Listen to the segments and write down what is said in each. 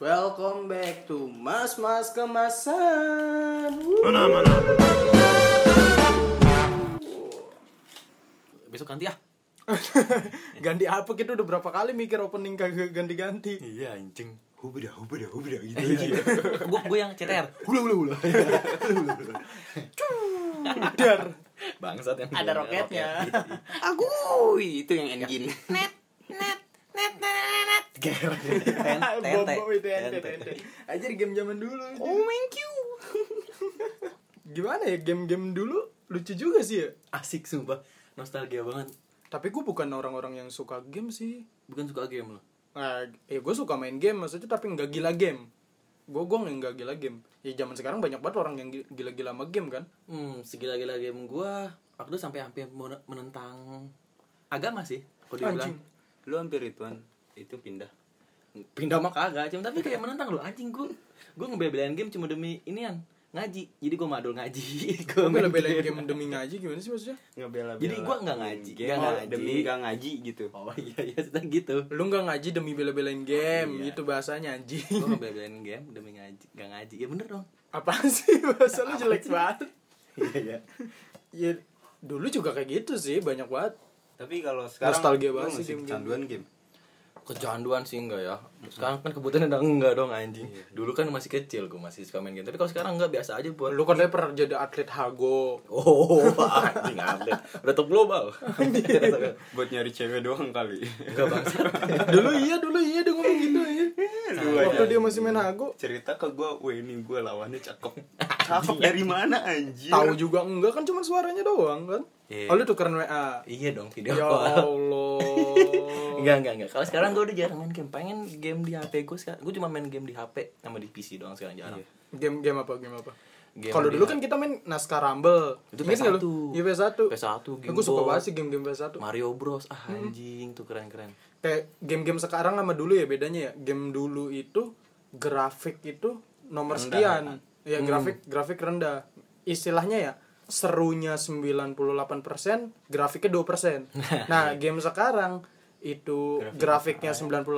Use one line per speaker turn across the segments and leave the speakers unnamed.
Welcome back to Mas Mas Kemasan.
Mana mana. Besok ganti ya.
ganti apa kita udah berapa kali mikir opening kagak ganti-ganti.
Iya anjing.
Hubeda, hubeda, hubeda gitu.
Gue gue yang CTR.
Hula, hula, hula.
Dar.
Bangsat yang
Ada roketnya.
roket.
Aku itu yang engine.
Net Tente.
Aja di game zaman dulu.
Oh thank you.
Gimana ya game-game dulu lucu juga sih ya.
Asik sumpah. Nostalgia banget.
Tapi gue bukan orang-orang yang suka game sih.
Bukan suka game loh.
Nah, ya gue suka main game maksudnya tapi nggak gila game. Gue gue nggak gila game. Ya zaman sekarang banyak banget orang yang gi- gila-gila sama game kan.
Hmm, segila-gila game gua waktu sampai hampir men- menentang agama sih. Kalau dibilang
Anjing.
Lu hampir ituan itu pindah.
pindah mah kagak, cuma tapi kayak menentang loh anjing gua. Gua ngebelain game cuma demi inian ngaji. Jadi gua madul ngaji. Gua
Gue
main
bela-belain game demi ngaji gimana sih maksudnya?
Ngebela
Jadi gua nggak ngaji,
Game
nggak
oh,
ngaji.
demi nggak ngaji gitu.
Oh iya iya sudah gitu.
Lu nggak ngaji demi bela-belain game,
Iya.
gitu bahasanya anjing.
Gua ngebelain game demi ngaji, nggak ngaji. Ya bener dong.
Apaan sih bahasa lu jelek banget.
Iya iya.
Ya dulu juga kayak gitu sih, banyak banget.
Tapi kalau sekarang
Nostalgia banget sih
kecanduan game.
Kecanduan sih enggak ya. Sekarang kan kebutuhan udah enggak dong anjing. Dulu kan masih kecil gua masih suka main game. Tapi kalau sekarang enggak biasa aja buat
Lu katanya pernah jadi atlet hago.
Oh, anjing atlet. Udah top global.
Buat nyari cewek doang kali.
Enggak bangsa.
dulu iya, dulu iya dia ngomong gitu ya. Waktu dia masih main hago.
Cerita ke gua, "Wah, ini gua lawannya cakep." Cakep dari mana anjir?
Tahu juga enggak kan cuma suaranya doang kan.
Iya.
Oh lu tukeran WA.
Iya dong video
Ya
call.
Allah.
Enggak, enggak, enggak. Kalau sekarang gue udah jarang main game. Pengen game di HP gue sekarang. Gue cuma main game di HP sama di PC doang sekarang jarang.
Game game apa? Game apa? Kalau dulu kan kita main Naskah Rumble.
Itu
Ingat nggak
PS1.
lu? Iya PS1.
PS1 game
Gue suka banget sih game-game PS1.
Mario Bros. Ah, anjing tuh keren-keren.
Kayak game-game sekarang sama dulu ya bedanya ya. Game dulu itu grafik itu nomor
Rendah,
sekian. Ya grafik grafik rendah. Istilahnya ya serunya 98%, grafiknya 2%. nah, game sekarang itu grafiknya 98%,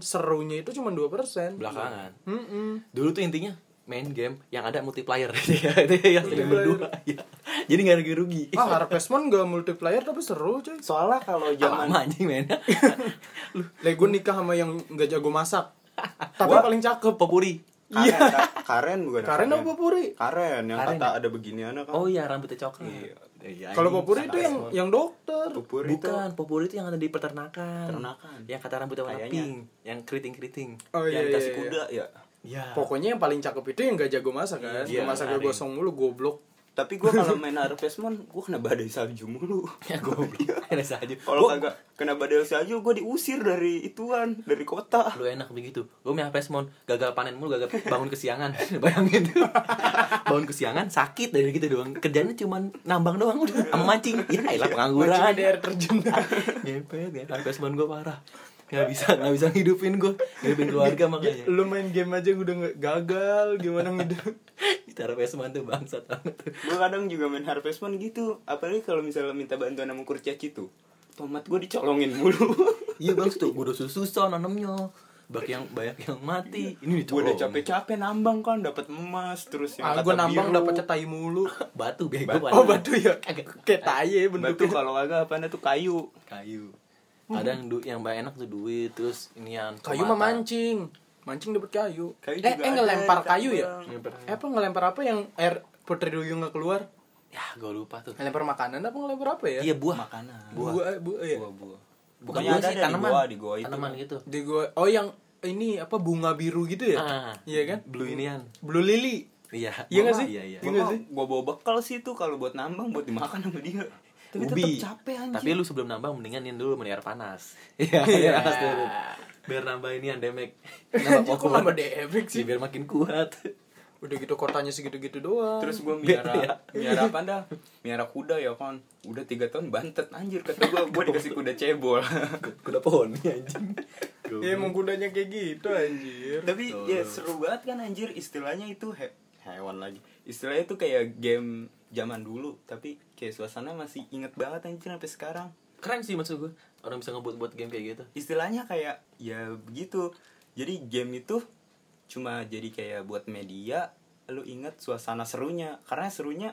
serunya itu cuma 2%.
Belakangan.
Mm-mm.
Dulu tuh intinya main game yang ada multiplayer ya itu yang sering berdua ya. jadi nggak ada rugi
Ah, Harvest Moon gak multiplayer tapi seru coy.
Soalnya kalau zaman
lama anjing mainnya
Lah gue nikah sama yang gak jago masak. tapi
Gua-
paling cakep.
popuri
Karen, Ka- Karen bukan
Karen apa Popuri?
Karen yang
Karen
kata ada beginian kan.
oh iya rambutnya coklat
Iya.
Iya,
Kalau Popuri itu yang yang dokter.
Pupur itu
Bukan, popuri itu yang ada di peternakan.
Peternakan.
Yang kata rambutnya warna pink, yang keriting-keriting.
Oh iya
yang
iya.
kasih
iya.
kuda ya.
Iya.
Pokoknya yang paling cakep itu yang gak jago masak kan.
Iya,
masaknya
Karen.
gosong mulu goblok.
Tapi gua kalau main Harvest Moon, gua kena badai salju mulu.
Ya goblok. Enak saja.
Kalau kagak kena badai salju, gua diusir dari ituan, dari kota.
lu enak begitu. Gue main HP Mon, gagal panen mulu, gagal bangun kesiangan. Bayangin tuh. bangun kesiangan sakit dari gitu doang. Kerjanya cuma nambang doang udah sama mancing. Ya elah pengangguran.
Mancing di air terjun.
Ngepet ya. HP Mon gue parah. Gak bisa, gak bisa ngidupin gue Ngidupin keluarga makanya
Lu main game aja udah nggak gagal gimana ngidup.
Mon tuh bangsat banget tuh
Gua kadang juga main Harvest Moon gitu, apalagi kalau misalnya minta bantuan sama kurcaci tuh. Tomat gua dicolongin mulu.
Iya bang tuh, gue udah susah nanamnya Banyak yang banyak yang mati. Ini
Gua udah
dicolong.
capek-capek nambang kan, dapat emas terus yang
Ah, gue nambang
biru.
dapetnya tai mulu.
Batu bego
Batu.
Oh batu ya? Kayak tai ya
Batu
bentuknya.
kalau kagak apa tuh kayu.
Kayu. Ada yang du yang banyak enak tuh duit terus inian.
Kayu mah mancing. Mancing dapet kayu.
Kayu
eh,
juga
eh ngelempar
di
kayu ya?
Ngelempar.
Eh, apa ngelempar apa yang air putri duyung nggak keluar?
Ya, gue lupa tuh.
Ngelempar makanan apa ngelempar apa ya?
Iya buah.
Makanan.
Buah.
Buah, buah, ya.
Buah-buah.
Bukan
Pokoknya
buah
ada
sih, tanaman.
goa, di goa itu.
Tanaman gitu.
Di gua oh yang ini apa bunga biru gitu ya?
Ah,
Iya kan?
Blue inian.
Blue lily.
Iya.
Iya nggak sih?
Iya, iya.
Iya
Gua,
nggak
mah-
sih?
gua bawa bekal sih tuh kalau buat nambang buat dimakan sama dia. Tapi
Ubi.
tetap capek anjir.
Tapi lu sebelum nambang mendingan ini dulu meni air panas. Iya,
Iya.
air panas dulu. Biar nambah inian demek.
Kok
kuat.
nambah damage sih?
Iya, biar makin kuat.
Udah gitu kotanya segitu-gitu doang.
Terus gue miara,
ya.
miara apa dah? Miara kuda ya kan. Udah tiga tahun bantet anjir kata gue, gue dikasih kuda cebol.
Kuda pohon nih anjing.
Ya emang kudanya kayak gitu anjir.
Tapi ya seru banget kan anjir istilahnya itu he- hewan lagi. Istilahnya itu kayak game zaman dulu, tapi kayak suasana masih inget banget anjir sampai sekarang.
Keren sih maksud gue. Orang bisa ngebuat buat game kayak gitu.
Istilahnya kayak ya begitu. Jadi game itu cuma jadi kayak buat media lu inget suasana serunya karena serunya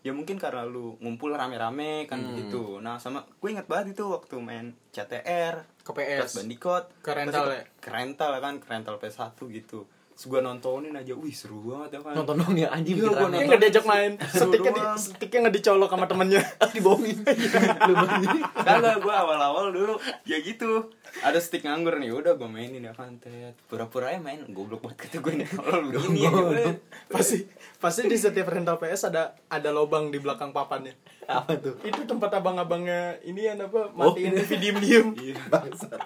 ya mungkin karena lu ngumpul rame-rame kan
Hmm.
begitu nah sama gue inget banget itu waktu main CTR
Ke PS.
Crash Bandicoot
Ke rental ya?
ke rental kan ke rental PS1 gitu Terus gue nontonin aja wih seru banget ya kan
nonton dong ya anjing
Iya.
Dia nggak diajak main,
Seru
sticknya di,
doang.
sticknya nggak dicolok sama temennya.
dibohongin.
Kagak gue awal-awal dulu. Ya gitu. Ada stick nganggur nih udah gue mainin ya kan pura-pura aja main goblok banget kata gue nih. Kalau begini ya gue
pasti pasti di setiap rental PS ada ada lobang di belakang papannya.
apa tuh?
Itu tempat abang-abangnya ini yang apa
Oh,
matiin
ini.
TV diem-diem.
bangsat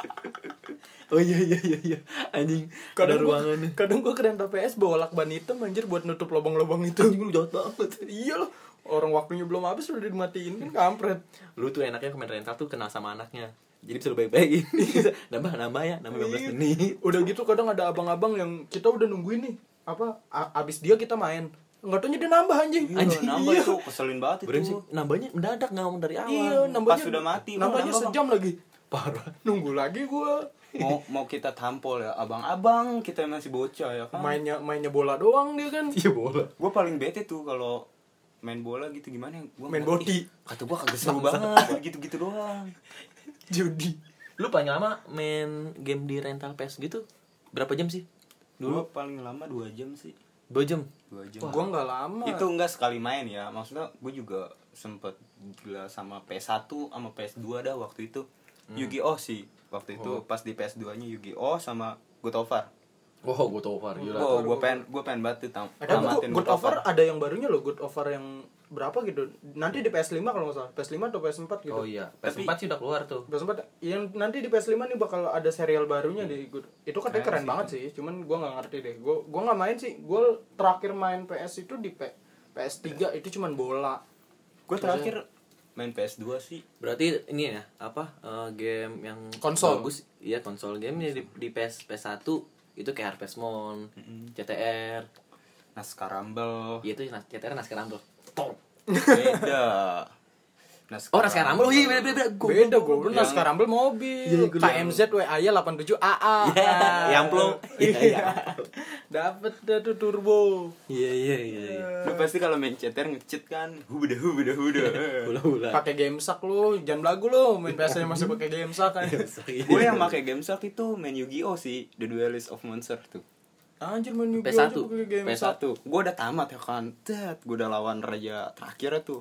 oh iya iya iya iya. Anjing ada
Kadang gua,
ruangannya
kadang gua ke rental PS bawa lakban hitam anjir buat nutup lobang-lobang itu.
anjing lu jahat banget.
Iya loh. Orang waktunya belum habis udah dimatiin kan kampret.
lu tuh enaknya komen rental tuh kenal sama anaknya. Jadi bisa lu baik-baikin. Nambah nambah ya nambah 15
Iya.
menit.
Udah gitu kadang ada abang-abang yang kita udah nungguin nih. Apa abis dia kita main. Nggak taunya dia nambah anjing.
Anjing, nambah
Iya.
itu keselin banget
Brengsek,
itu.
nambahnya mendadak ngomong dari awal.
Iya nambahnya
Pas udah mati,
nambahnya
nambah,
sejam lagi
parah.
Nunggu lagi gua.
Mau mau kita tampol ya abang-abang kita masih bocah ya kan?
Mainnya mainnya bola doang dia kan.
Iya bola.
Gue paling bete tuh kalau main bola gitu gimana gua
Main body.
kata gue kagak seru banget gitu-gitu doang.
Judi.
Lu paling lama main game di rental PS gitu? Berapa jam sih?
Dulu? Paling lama dua jam sih.
Dua jam?
Dua jam.
Gua nggak lama.
Itu enggak sekali main ya maksudnya gue juga sempet gila sama PS1 sama PS2 dah waktu itu Yu-Gi-Oh sih. Waktu itu pas di PS2 nya Yu-Gi-Oh sama God of War.
Oh gue Far gila.
Oh gue pengen gue pengen banget tuh tam
tapi
tamatin
good offer ada yang barunya loh good offer yang berapa gitu? Nanti di PS5 kalau nggak salah. PS5 atau PS4 gitu.
Oh iya
Tapi-
PS4 sih udah keluar tuh.
PS4 yang nanti di PS5 nih bakal ada serial barunya di good itu katanya keren banget sih cuman gua nggak ngerti deh. Gua gua nggak main sih. Gua terakhir main PS itu di P, PS3 itu cuman bola.
Gue terakhir main PS2 sih.
Berarti ini ya apa eh, game yang
Konsol.
bagus. Iya konsol game di, di PS PS1 itu kayak Harvest Moon CTR
Naskah Rumble.
Iya itu CTR Naskah Rumble. Top
beda
oh Naskah Rumble? Oh iya beda beda. Gua-
beda
Yang-
nah sekarang Rumble mobil.
Iya,
KMZ WAY 87 AA
Iya, yang plong. Iya, iya.
dapet dah tuh turbo.
Iya iya iya iya.
lu pasti kalau main CTR nge-cheat kan huda huda huda.
Hula hula.
Pakai game sak lu jangan belagu lu. Main PS nya masih pakai game sak kan.
Gue yang pakai game sak itu main Yu-Gi-Oh sih The Duelist of Monster tuh.
Anjir main Yu-Gi-Oh
PS1.
aja pakai game sak.
PS1 gue udah tamat ya kan. Tet, gue udah lawan raja terakhir tuh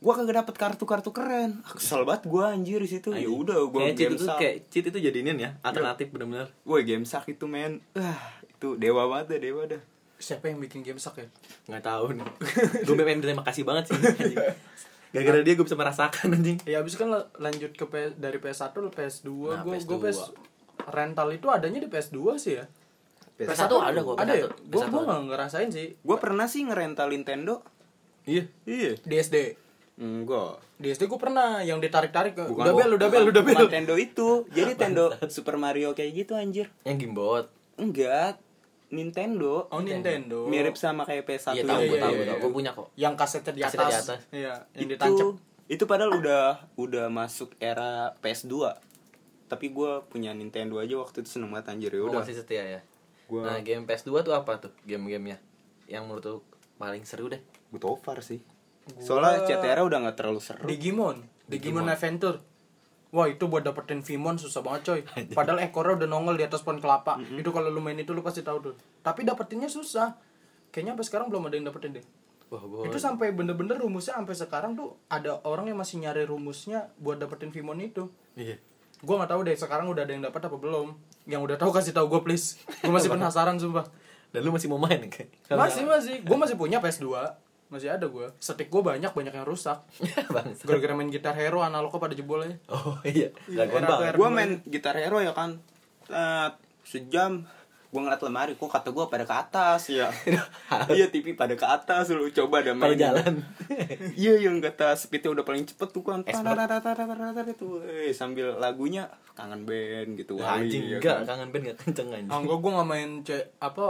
gue kagak dapet kartu-kartu keren. Ah, kesel banget gue anjir di situ. Ya udah gue game
itu
sak
kayak cheat itu jadiin ya alternatif bener-bener.
Gue game sak itu men. Ah itu dewa banget deh dewa dah.
Siapa yang bikin game sak ya?
Nggak tahu nih. Gue pengen terima kasih banget sih gara-gara dia gue bisa merasakan anjing.
Ya abis kan la- lanjut ke PS, dari PS1 ke PS2
Nah,
gue
PS2.
gue PS rental itu adanya di PS2 sih ya?
PS1 ada kok,
ada ya?
PS1
gue gue nggak ngerasain sih.
Gue pernah sih ngerental Nintendo.
Iya.
Iya
di SD
enggak.
Di SD gue pernah yang ditarik tarik ke
Bukan-
udah bel udah bel udah bel
Nintendo itu. Jadi Nintendo Super Mario kayak gitu anjir.
Yang gimbot.
Enggak. Nintendo.
Oh Nintendo.
Mirip sama kayak PS1
iya tahu
iya,
gue
iya,
tahu
iya,
gue tahu.
Iya.
gue punya kok.
Yang kasetnya di atas,
Kasetnya di atas.
iya yang
itu
ditancap
itu padahal udah udah masuk era PS2 tapi gue punya Nintendo aja waktu itu seneng banget anjir. Ya
Gue
udah.
masih setia ya?
Gua-
nah game PS2 tuh apa tuh game-gamenya? Yang menurut lu paling seru deh.
Gue over sih soalnya CTR udah nggak terlalu seru.
Digimon. Digimon Adventure. Wah itu buat dapetin Vimon susah banget coy. Padahal ekornya udah nongol di atas pohon kelapa. Itu kalau lu main itu lu pasti tahu tuh. Tapi dapetinnya susah. Kayaknya sampai sekarang belum ada yang dapetin deh.
Wah
Itu sampai bener-bener rumusnya sampai sekarang tuh Ada orang yang masih nyari rumusnya buat dapetin Vimon itu.
Iya.
Gue nggak tahu deh sekarang udah ada yang dapat apa belum. Yang udah tahu kasih tahu gue please. Gue masih penasaran sumpah.
Dan lu masih mau main kayak
Masih masih. Gue masih punya PS2 masih ada gue setik gue banyak banyak yang rusak. Gara-gara main gitar hero analognya pada jebol aja.
Oh iya.
iya
gue main gitar hero ya kan. Uh, sejam. Gue ngeliat lemari kok kata gue pada ke atas. Ya iya, iya TV pada ke atas lu coba ada main
jalan.
Iya yang kata speednya udah paling cepet tuh kan. Itu sambil lagunya kangen band gitu
anjing enggak kangen band gak kenceng anjing
enggak gue gak main apa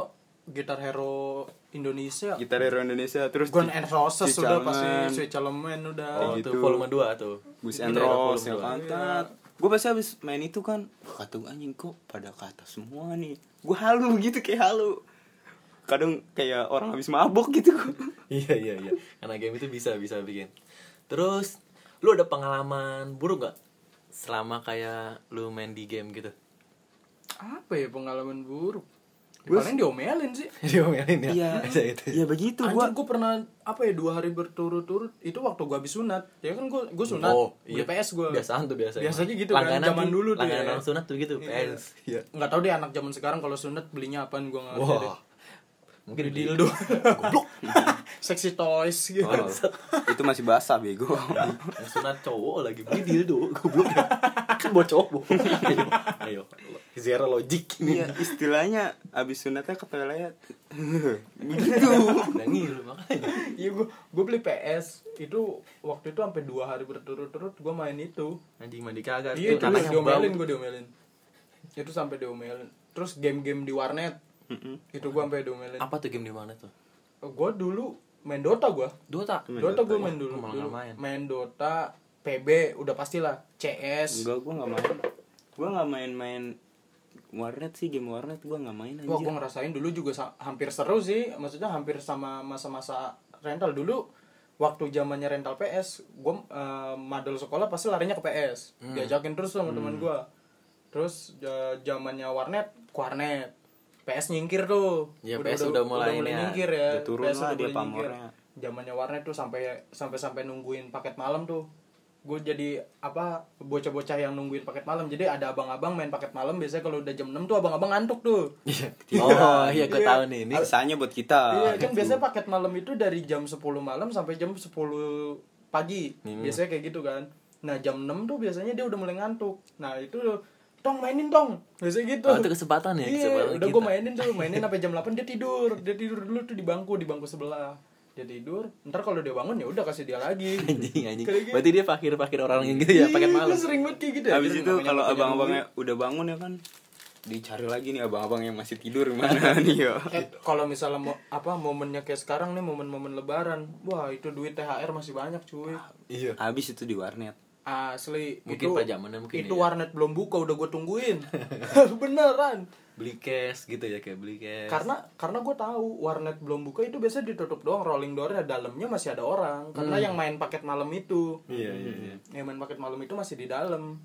gitar hero Indonesia.
gitar hero Indonesia terus
Gun and Roses
Switch
udah
Element.
pasti Switch Element udah.
oh
gitu.
tuh volume 2 tuh
and
ada
Roses
volume
ya
dua.
kan Tet. gue pasti habis main itu kan kata gue anjing kok pada kata semua nih gue halu gitu kayak halu kadang kayak orang habis mabok gitu
iya iya iya karena game itu bisa bisa bikin terus lu ada pengalaman buruk gak selama kayak lu main di game gitu
apa ya pengalaman buruk paling diomelin sih.
Diomelin ya?
Iya.
bisa gitu.
Ya begitu.
Anjir
gua
gue pernah apa ya dua hari berturut-turut. Itu waktu gue habis sunat. Ya kan gue gue sunat.
Oh iya.
PS gue
biasaan tuh biasa
Biasanya gitu kan,
langganan
zaman
tuh,
dulu tuh
langganan
ya.
orang sunat tuh gitu
Iya.
PS iya.
Nggak tahu deh anak zaman sekarang kalau sunat belinya apaan gue nggak ngerti
mungkin
Beli dildo.
Goblok.
Sexy toys gitu.
Oh, itu masih basah bego.
Yang sunat cowok lagi beli dildo goblok. Kan buat cowok ayo ayo zero logic. Ini
iya istilahnya abis sunatnya ke toilet begitu.
Udah ngilu makanya.
Iya gue gue beli PS itu waktu itu sampai dua hari berturut-turut gue main itu.
Anjing mandi kagak.
Iya
tanahnya
diomelin gue diomelin. Itu sampai diomelin. Terus game-game di warnet itu gue sampai diomelin
apa tuh game di mana tuh
gue dulu main Dota gue
Dota
Main
Dota,
Dota,
gue
ya?
main dulu,
Malah
dulu.
nggak main.
main Dota PB udah pastilah CS
enggak gua nggak main gua nggak main-main warnet sih game warnet gua nggak main
Wah,
aja
gue ngerasain dulu juga sa- hampir seru sih. Maksudnya hampir sama masa-masa rental dulu. Waktu zamannya rental PS, gue madal sekolah pasti larinya ke PS.
Hmm.
Diajakin terus sama teman gue. Terus zamannya warnet, warnet. PS nyingkir tuh.
Ya, PS udah mulai ini ya.
nyingkir ya.
Udah turun
PS
lah
udah
dia
mulai
pamornya.
Zamannya warnet tuh sampai sampai sampai nungguin paket malam tuh. Gue jadi apa bocah-bocah yang nungguin paket malam. Jadi ada abang-abang main paket malam biasanya kalau udah jam 6 tuh abang-abang ngantuk tuh.
Iya. oh iya gue
Iya.
tahu nih ini
Rasanya buat kita
Iya kan biasanya paket malam itu dari jam 10 malam sampai jam 10 pagi.
Hmm.
Biasanya kayak gitu kan. Nah, jam 6 tuh biasanya dia udah mulai ngantuk. Nah, itu tong mainin tong. Biasanya gitu.
Oh, itu kesempatan ya,
Iya,
kesempatan
udah gue mainin tuh, mainin sampai jam 8 dia tidur. Dia tidur dulu tuh di bangku, di bangku sebelah. Dia tidur, ntar kalau dia bangun ya udah kasih dia lagi.
anjing anjing
gitu.
berarti dia fakir fakir orang yang gitu ya pakai
Iya,
malam
gua sering banget kayak gitu ya.
Habis itu kalau abang-abangnya udah bangun ya kan dicari lagi nih abang-abang yang masih tidur gimana nih ya.
Eh, kalau misalnya mau apa momennya kayak sekarang nih momen-momen lebaran wah itu duit THR masih banyak cuy
iya
Habis itu di warnet.
Asli.
Mungkin
itu
pada zamannya mungkin
itu
ya.
warnet belum buka udah gue tungguin. Beneran.
Beli cash gitu ya kayak beli cash.
Karena karena gue tahu warnet belum buka itu biasanya ditutup doang rolling doornya dalamnya masih ada orang. Karena yang main paket malam itu.
Iya iya iya.
Yang main paket malam itu masih di dalam.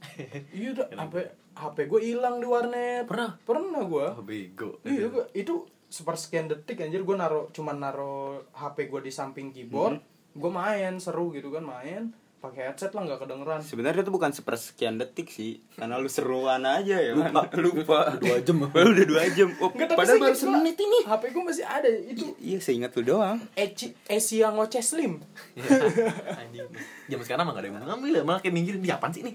Iya udah sampai HP gue hilang di warnet.
Pernah?
pernah gue
oh bego.
Iya, gua, itu sepersekian detik anjir gue naro cuman naro HP gue di samping keyboard, gue main seru gitu kan main pakai headset lah nggak kedengeran.
Sebenarnya itu bukan sepersekian detik sih, karena lu seruan aja ya lupa. lupa.
dua jam
Baru udah dua jam. Oh,
Nggak, tapi
padahal baru semenit ini.
HP gue masih ada itu
Iya, seingat lu doang.
Eci Asia ngoceh slim.
anjing jam sekarang mah gak ada yang ngambil ya malah kayak minggirin di apaan sih ini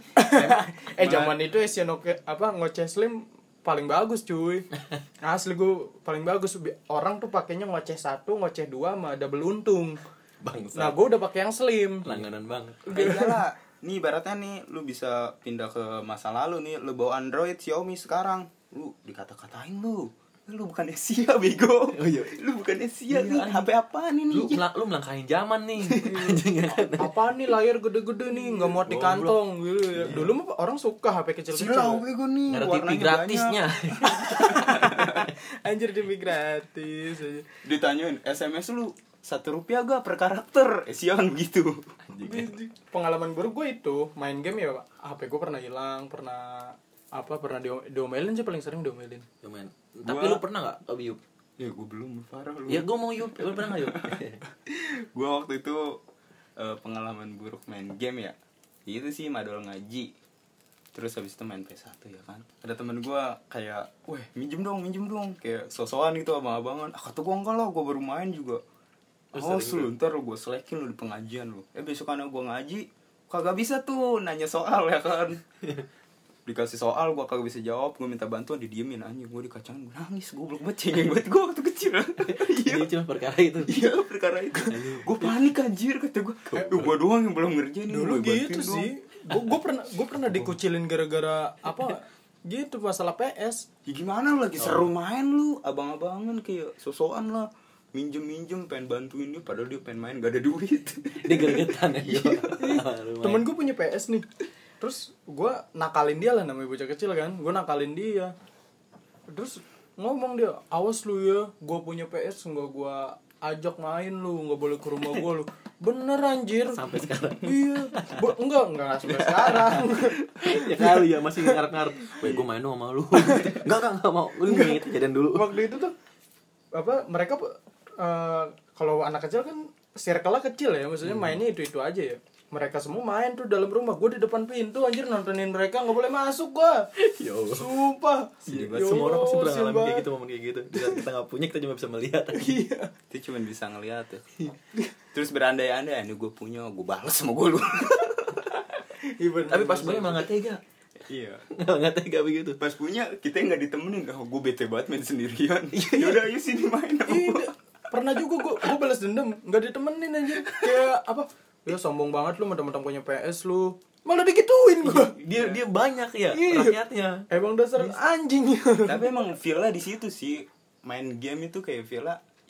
eh zaman itu Noke apa ngoceh slim paling bagus cuy. Asli gue paling bagus orang tuh pakainya ngoceh satu, ngoceh dua sama double untung.
Bangsa
Nah gue udah pakai yang slim.
langganan banget
Eh, iyalah. Nih ibaratnya nih lu bisa pindah ke masa lalu nih, lu bawa Android Xiaomi sekarang. Lu dikata-katain lu. Lu bukan Asia bego.
Oh, iya.
Lu bukan Asia
Iya,
nih.
anjing.
HP apaan ini?
lu lu melangkahin zaman nih ya kan
apa nih layar gede-gede nih nggak muat di kantong gitu ya. Dulu mah orang suka HP kecil-kecil.
Silau bego nih.
ada TV
warnanya
gratisnya
Anjir demi gratis.
Ditanyain SMS lu satu rupiah gak per karakter? Asia kan begitu.
Pengalaman buruk gue itu main game ya HP gue pernah hilang, pernah apa pernah di- diomelin sih paling sering diomelin.
Cuman, tapi
Gua-
lu pernah gak Ob Yup?
Ya gue belum parah lu.
Ya gue mau Yup, lu pernah gak Yup?
gue waktu itu eh, pengalaman buruk main game ya itu sih madol ngaji terus habis itu main PS1 ya kan ada temen gue kayak weh minjem dong minjem dong kayak sosokan gitu abang-abangan ah kata gue enggak lah gue baru main juga oh lu ntar gue selekin lu di pengajian lu eh besok gue ngaji kagak bisa tuh nanya soal ya kan? Dikasih soal gue kagak bisa jawab gue minta bantuan didiemin anjing. Gue dikacangin gue nangis gue belum baca cengeng banget. Gue waktu kecil. Iya
Ini cuma perkara itu.
Iya perkara itu. Gue panik anjir kata gue Duh gue doang yang belum ngerjain
Dulu gitu
dong."
sih. Gue gue pernah gue pernah dikucilin gara-gara apa? Gitu masalah PS.
Ya gimana lu lagi? Seru main lu Abang-abangan kayak sosokan lah Minjem-minjem pengen bantuin dia Padahal dia pengen main gak ada duit
Dia gergetan ya
Temen gue punya PS nih. Terus gue nakalin dia lah namanya bocah kecil kan. Gue nakalin dia. Terus ngomong dia awas lu ya gue punya PS nggak gue ajak main lu nggak boleh ke rumah gue lu bener anjir
Sampai sekarang.
iya Bo- enggak enggak sampai sekarang
ya kali ya masih ngarep-ngarep. Weh, gue main dong sama lu. Enggak, enggak, enggak mau. Lu nginget kejadian dulu.
waktu itu tuh apa mereka eh, kalau anak kecil kan circle-nya kecil ya maksudnya mainnya itu itu aja ya mereka semua main tuh dalam rumah gue di depan pintu anjir nontonin mereka nggak boleh masuk gua
Ya Allah.
sumpah
Sedih
Ya
banget. Semua orang pasti pernah ngalamin kayak gitu, momen kayak gitu. Di saat kita nggak punya, kita cuma bisa melihat.
iya
Itu cuma bisa ngeliat ya. Terus berandai-andai, ini gue punya, gue balas sama gue lu.
Iya.
Tapi pas gue emang nggak tega.
iya.
Nggak tega begitu.
Pas punya, kita nggak ditemenin. Oh, gue bete banget main sendirian. Yaudah, ayo sini main
Iya. Pernah juga gue gue balas dendam nggak ditemenin anjir kayak apa ya sombong banget lu mentang-mentang punya PS lu malah digituin gue
Dia dia banyak ya
Iya.
rakyatnya.
emang dasar anjing
Tapi emang feel di situ sih. Main game itu kayak feel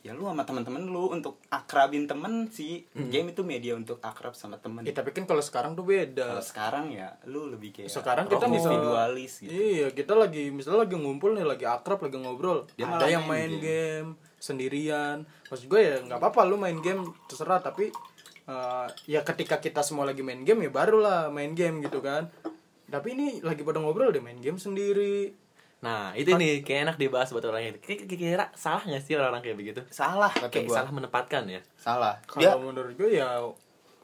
ya lu sama teman-teman lu untuk akrabin temen sih. Game itu media untuk akrab sama temen.
ya tapi kan kalau sekarang tuh beda
Kalau sekarang ya lu lebih kayak
sekarang kita
individualis gitu.
Iya, kita lagi misalnya lagi ngumpul nih, lagi akrab, lagi ngobrol.
Dia
Ada yang
main
main game. Sendirian. Maksud gue ya nggak apa-apa lu main game terserah, tapi eh, ya ketika kita semua lagi main game ya barulah main game gitu kan. Tapi ini lagi pada ngobrol deh main game sendiri.
Nah, itu nih kayak enak dibahas buat orang ini. Kira- Kira-kira salah nggak sih orang-orang kayak begitu?
Salah kata
Kayak
gua.
salah menempatkan ya.
Salah.
Kalau menurut gue ya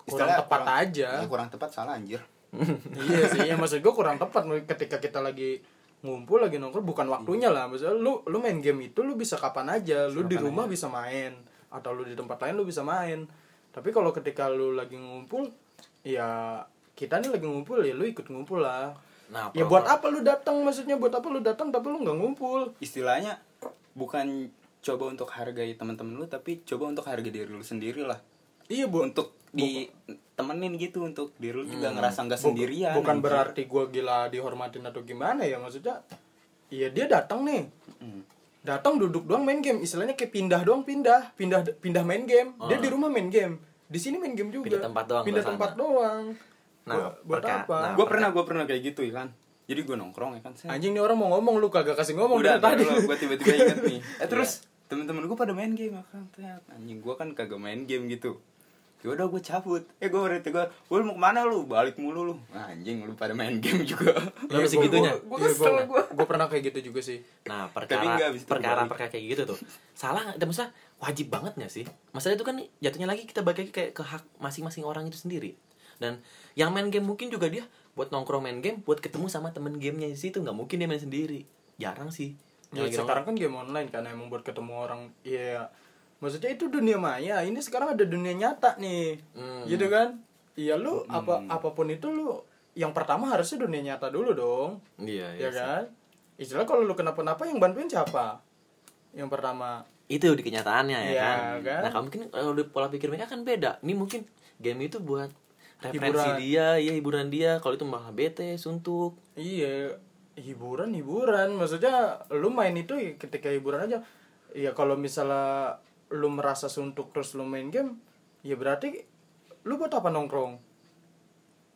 kurang tepat
kurang-
aja.
ya, kurang tepat salah anjir.
iya sih, ya maksud gue kurang tepat ketika kita lagi ngumpul lagi nongkrong bukan waktunya lah. Maksudnya lu lu main game itu lu bisa kapan aja. Lu di rumah bisa main. Atau lu di tempat lain lu bisa main. Tapi kalau ketika lu lagi ngumpul ya kita nih lagi ngumpul ya lu ikut ngumpul lah.
Nah,
ya buat apa lu datang? Maksudnya buat apa lu datang tapi lu nggak ngumpul?
Istilahnya bukan coba untuk hargai teman-teman lu tapi coba untuk hargai diri lu sendiri lah.
Iya bu
Untuk ditemenin gitu untuk diri lu juga ngerasa nggak sendirian.
bukan
anjir.
berarti gua gila dihormatin atau gimana ya maksudnya iya dia datang nih
Mm.
datang duduk doang main game istilahnya kayak pindah doang pindah pindah pindah main game dia di rumah main game di sini main game juga
Pindah tempat doang,
pindah tempat
sana.
doang
Nah,
buat, buat
perka-
apa
nah,
Gue pernah gue pernah kayak gitu kan. Jadi gue nongkrong ya kan. Saya,
anjing nih orang mau ngomong lu kagak kasih ngomong
udah
dari tadi
gue tiba-tiba inget nih. Eh terus temen-temen gue pada main game ya kan. Ternyata, Anjing gue kan kagak main game gitu. Ya udah gue cabut. Eh gue berarti gue, gue mau ke mana lu? Balik mulu lu. Nah, anjing lu pada main game juga.
Lu masih gitunya?
Gue gue.
pernah kayak gitu juga sih
Nah, perkara perkara perkara kayak gitu tuh. Salah nggak? Maksudnya wajib banget nggak sih? Masalah itu kan jatuhnya lagi kita balik lagi kayak ke hak masing-masing orang itu sendiri. Dan yang main game mungkin juga dia buat nongkrong main game, buat ketemu sama temen gamenya di situ nggak mungkin dia main sendiri. Jarang sih.
ya, sekarang kan game online kan emang buat ketemu orang iya maksudnya itu dunia maya ini sekarang ada dunia nyata nih
Hmm.
gitu kan iya lu apa apa pun itu lu yang pertama harusnya dunia nyata dulu dong
nongkrong- Iya, iya.
ya
sih.
kan istilah kalau lu kenapa-napa yang bantuin siapa yang pertama
Itu di kenyataannya ya
Iya,
kan?
kan?
Nah, mungkin kalau di pola pikir mereka kan beda. Ini mungkin game itu buat referensi
Hiburan.
dia, ya hiburan dia. Kalau itu malah bete, suntuk.
iya hiburan hiburan maksudnya lu main itu ya ketika hiburan aja ya kalau misalnya lu merasa suntuk terus lu main game ya berarti lu buat apa nongkrong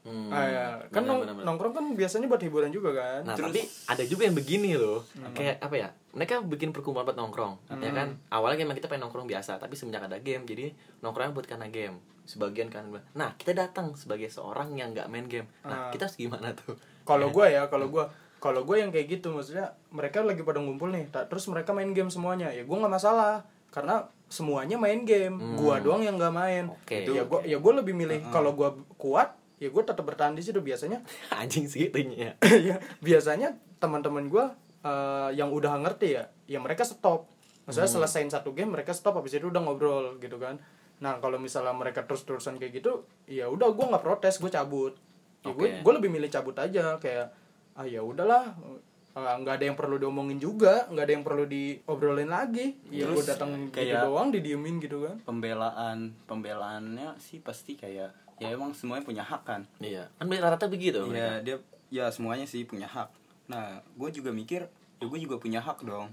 Hmm,
ah, ya. kan
benar,
nong- nongkrong kan biasanya buat hiburan juga kan
Nah,
Terus-
tapi ada juga yang begini loh. Kayak apa ya? Mereka bikin perkumpulan buat nongkrong, ya kan? Awalnya emang kita pengen nongkrong biasa, tapi semenjak ada game, jadi nongkrongnya buat karena game. Sebagian kan Nah, kita datang sebagai seorang yang nggak main game. Nah,
Ah.
kita harus gimana tuh?
kalau gue ya kalau gue kalau gue yang kayak gitu maksudnya mereka lagi pada ngumpul nih terus mereka main game semuanya ya gue nggak masalah karena semuanya main game. Gua doang yang nggak main.
Oke.
ya gue ya gue lebih milih kalau gue kuat ya gue tetap bertahan di situ. Biasanya
Anjing segitunya.
ya biasanya teman-teman gue yang udah ngerti ya ya mereka stop. Maksudnya selesaiin satu game mereka stop habis itu udah ngobrol gitu kan. Nah kalau misalnya mereka terus-terusan kayak gitu ya udah gue nggak protes gue cabut. Ya gue
Oke.
gue lebih milih cabut aja kayak ah ya udahlah nggak ada yang perlu diomongin juga nggak ada yang perlu diobrolin lagi ya gue datang gitu
kayak-
doang didiemin gitu kan
Pembelaan, pembelaannya sih pasti kayak ya emang semuanya punya hak kan.
Iya, kan rata-rata begitu.
ya
mereka.
dia ya semuanya sih punya hak nah gue juga mikir ya gue juga punya hak dong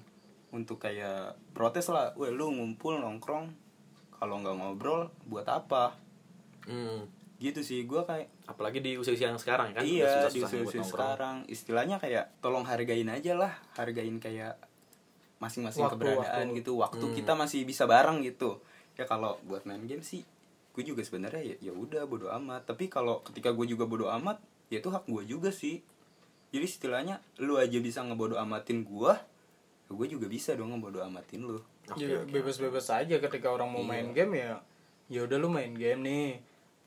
untuk kayak protes lah weh lu ngumpul nongkrong kalau nggak ngobrol buat apa
Hmm.
Gitu sih gue kayak
Apalagi di usia-usia yang sekarang kan. udah
iya di
susah-susahnya buat
usia
nongkrong.
sekarang istilahnya kayak tolong hargain aja lah hargain kayak masing-masing keberadaan
waktu.
gitu waktu kita masih bisa bareng gitu ya kalau buat main game sih gue juga sebenarnya ya ya udah bodo amat tapi kalau ketika gue juga bodo amat ya itu hak gue juga sih jadi istilahnya lu aja bisa ngebodo amatin gue ya gue juga bisa dong ngebodo amatin lu
Ya, bebas-bebas aja ketika orang mau
Iya.
main game ya ya udah lu main game nih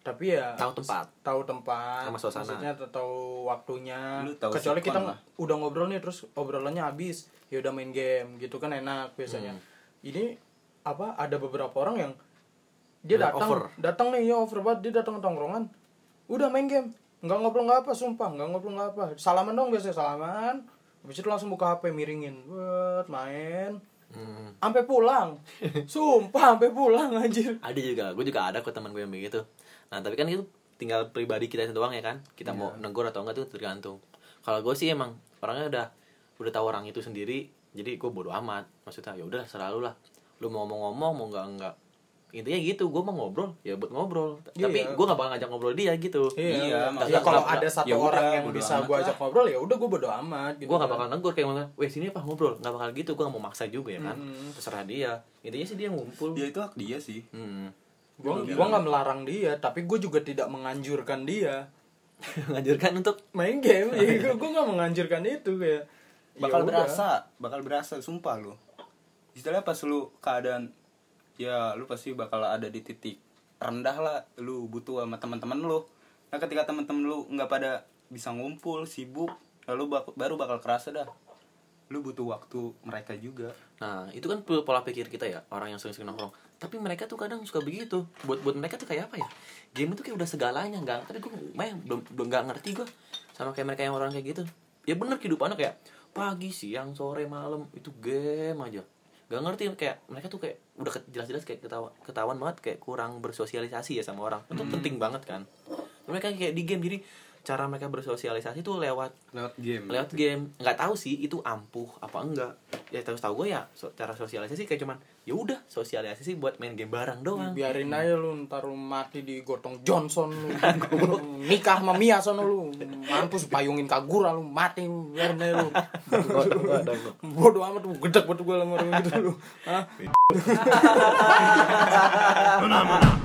tapi ya
Tahu tempat.
tahu tempat
Sama suasana.
maksudnya tahu waktunya
Lu tahu
kecuali kita
lah.
udah ngobrol nih terus obrolannya habis ya udah main game gitu kan enak biasanya
Hmm.
ini apa ada beberapa orang yang dia datang
over.
datang nih ya over banget dia datang ke tongkrongan udah main game nggak ngobrol nggak apa sumpah nggak ngobrol nggak apa salaman dong biasanya salaman habis itu langsung buka hp miringin buat main
Hmm.
sampai pulang sumpah sampai pulang anjir
ada juga gue juga ada kok teman gue yang begitu nah tapi kan itu tinggal pribadi kita doang ya kan? Kita mau negur atau enggak tuh tergantung. Kalau gue sih emang orangnya udah udah tahu orang itu sendiri jadi gue bodo amat. Maksudnya ya udah selalu lah. Lu mau ngomong-ngomong mau enggak enggak. Intinya gitu gue mau ngobrol ya buat ngobrol.
Iya.
tapi gue gak bakal ngajak ngobrol dia gitu.
Iya,
ya
maksudnya
kalau ada satu
ya udah,
orang yang bisa gue
lah.
ajak ngobrol ya udah gue bodo amat gitu
gue gak
kan.
bakal negur kayak mana weh sini apa ngobrol? Gak bakal gitu gue gak mau maksa juga ya kan?
Mm-mm.
terserah dia. Intinya sih dia ngumpul.
Ya itu hak dia sih.
Hmm.
Gue gue nggak melarang dia tapi gue juga tidak menganjurkan dia.
Ngajarkan untuk
main game? Ya gue nggak menganjurkan itu kayak ya
bakal
udah.
berasa bakal berasa sumpah lu. Istilahnya pas lu keadaan ya lu pasti bakal ada di titik rendah lah lu butuh sama teman-teman lu. Nah ketika teman-teman lu nggak pada bisa ngumpul sibuk lalu bak- baru bakal kerasa dah. Lu butuh waktu mereka juga.
Nah, itu kan pola pikir kita ya, orang yang sering-sering nongkrong. Tapi mereka tuh kadang suka begitu. Buat buat mereka tuh kayak apa ya? Game itu kayak udah segalanya, enggak. Tapi gue main belum belum nggak ngerti gue sama kayak mereka yang orang kayak gitu. Ya bener kehidupannya kayak pagi, siang, sore, malam itu game aja. Gak ngerti kayak mereka tuh kayak udah jelas-jelas kayak ketawa, ketahuan banget kayak kurang bersosialisasi ya sama orang. Itu penting banget kan. Mereka kayak di game jadi cara mereka bersosialisasi tuh lewat
lewat game
lewat game nggak tahu sih itu ampuh apa enggak ya tahu tahu gue ya so, cara sosialisasi kayak cuman ya udah sosialisasi buat main game bareng doang.
Biarin aja lu ntar lu mati di gotong Johnson lu nikah sama Mia sono lu mampus payungin kagura lu mati lu biarin aja lu. Bodoh amat lu gedek batu gue sama orang gitu lu. Hah?